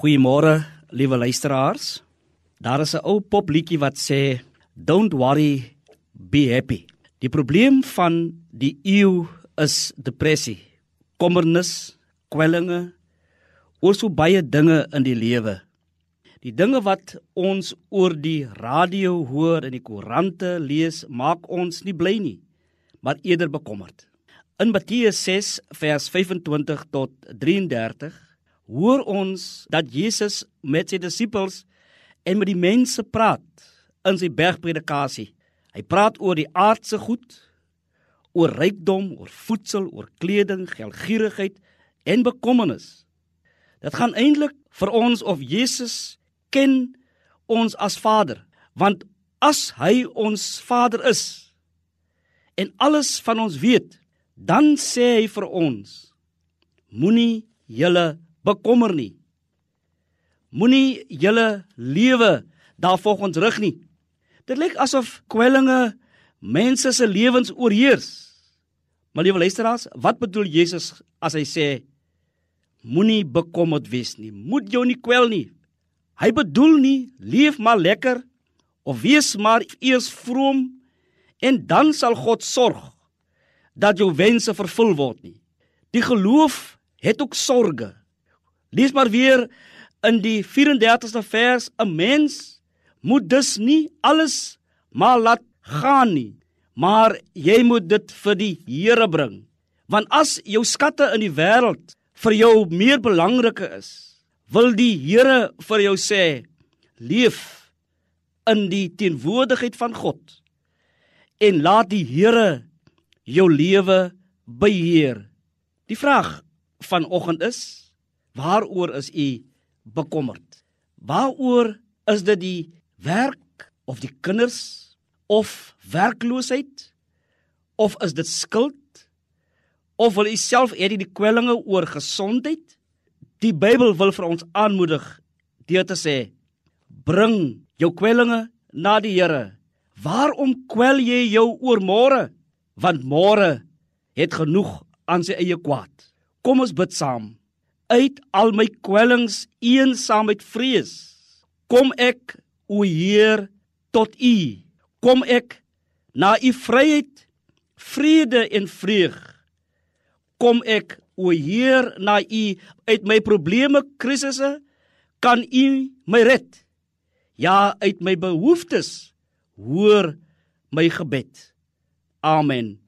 Goeiemôre, liewe luisteraars. Daar is 'n ou popliedjie wat sê Don't worry, be happy. Die probleem van die eeu is depressie, kommernis, kwellinge oor so baie dinge in die lewe. Die dinge wat ons oor die radio hoor en die koerante lees, maak ons nie bly nie, maar eerder bekommerd. In Matteus 6 vers 25 tot 33 hoor ons dat Jesus met sy disippels en met die mense praat in sy bergpredikasie. Hy praat oor die aardse goed, oor rykdom, oor voedsel, oor kleding, geldgierigheid en bekommernis. Dit gaan eintlik vir ons of Jesus ken ons as Vader, want as hy ons Vader is en alles van ons weet, dan sê hy vir ons: Moenie julle bekommer nie. Moenie julle lewe daarvolgens rig nie. Dit lyk asof kwellinge mense se lewens oorheers. Maar liewe luisteraars, wat bedoel Jesus as hy sê moenie bekommerd wees nie. Moet jou nie kwel nie. Hy bedoel nie leef maar lekker of wees maar eers vroom en dan sal God sorg dat jou wense vervul word nie. Die geloof het ook sorges. Lees maar weer in die 34ste vers: 'n Mens moet dus nie alles maar laat gaan nie, maar jy moet dit vir die Here bring. Want as jou skatte in die wêreld vir jou meer belangrike is, wil die Here vir jou sê: leef in die teenwoordigheid van God en laat die Here jou lewe beheer. Die vraag vanoggend is: Waaroor is u bekommerd? Waaroor is dit die werk of die kinders of werkloosheid of is dit skuld of wil u self hê die kwellinge oor gesondheid? Die Bybel wil vir ons aanmoedig deur te sê: Bring jou kwellinge na die Here. Waarom kwel jy jou oor môre? Want môre het genoeg aan sy eie kwaad. Kom ons bid saam uit al my kwellings eensaamheid vrees. Kom ek o Heer tot u. Kom ek na u vryheid vrede en vreug. Kom ek o Heer na u uit my probleme krisisse kan u my red. Ja uit my behoeftes hoor my gebed. Amen.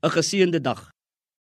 'n geseënde dag